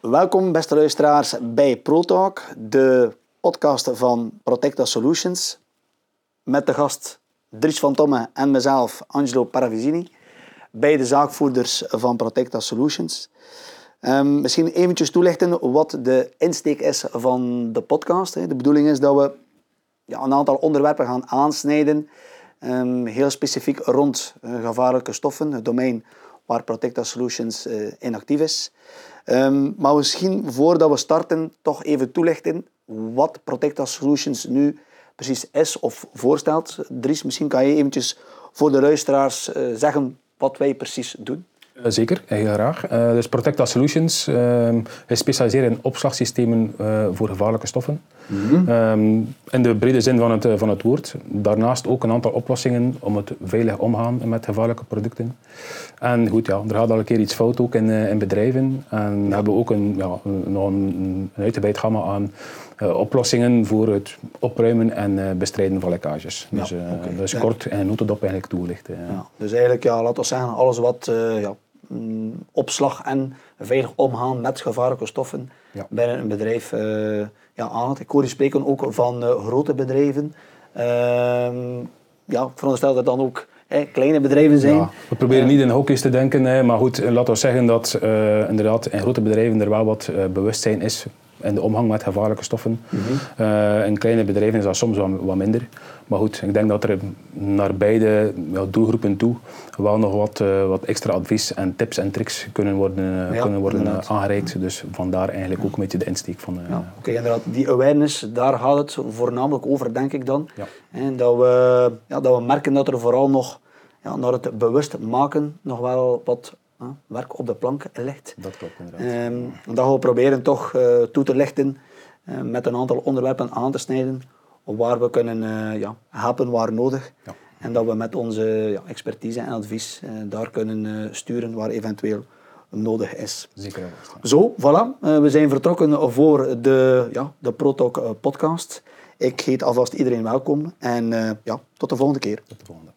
Welkom, beste luisteraars, bij ProTalk, de podcast van Protecta Solutions. Met de gast Dries van Tomme en mezelf, Angelo Paravizini. Beide zaakvoerders van Protecta Solutions. Um, misschien eventjes toelichten wat de insteek is van de podcast. De bedoeling is dat we ja, een aantal onderwerpen gaan aansnijden. Um, heel specifiek rond uh, gevaarlijke stoffen, het domein waar Protecta Solutions uh, in actief is. Um, maar misschien voordat we starten, toch even toelichten wat Protecta Solutions nu precies is of voorstelt. Dries, misschien kan je eventjes voor de luisteraars uh, zeggen wat wij precies doen. Eh, zeker, heel graag. Uh, dus Protecta Solutions uh, is specialiseren in opslagsystemen uh, voor gevaarlijke stoffen. Mm -hmm. um, in de brede zin van het, van het woord. Daarnaast ook een aantal oplossingen om het veilig omgaan met gevaarlijke producten. En goed, ja, er gaat al een keer iets fout ook in, in bedrijven. En hebben ook een, ja, nog een, een uitgebreid gamma aan oplossingen voor het opruimen en bestrijden van lekkages. Ja, dus okay. dat is kort en notendop eigenlijk toelicht. Ja. Dus eigenlijk, ja, laten we zeggen, alles wat ja, opslag en veilig omgaan met gevaarlijke stoffen ja. binnen een bedrijf uh, ja, aan. Ik hoor je spreken ook van uh, grote bedrijven. Uh, ja, ik veronderstel dat dan ook kleine bedrijven zijn. Ja, we proberen niet in hokjes te denken, hè, maar goed, laten we zeggen dat uh, inderdaad in grote bedrijven er wel wat bewustzijn is in de omgang met gevaarlijke stoffen. Mm -hmm. in kleine bedrijven is dat soms wat, wat, minder. Maar goed, ik denk dat er naar beide ja, doelgroepen toe wel nog wat, uh, wat extra advies en tips en tricks kunnen worden, ja, kunnen worden aangereikt. Dus vandaar eigenlijk ook een beetje de insteek van... ja, Oké, okay, inderdaad. Die awareness, daar gaat het voornamelijk over, denk ik dan. En dat, we, ja, dat we merken dat er vooral nog ja, naar het bewust maken nog wel wat werk op de plank ligt. Dat klopt inderdaad. Um, dat gaan we proberen toch uh, toe te lichten uh, met een aantal onderwerpen aan te snijden waar we kunnen uh, ja, helpen waar nodig. Ja. En dat we met onze ja, expertise en advies daar kunnen sturen waar eventueel nodig is. Zeker. Zo, voilà. we zijn vertrokken voor de, ja, de ProTalk podcast. Ik heet alvast iedereen welkom en ja, tot de volgende keer. Tot de volgende.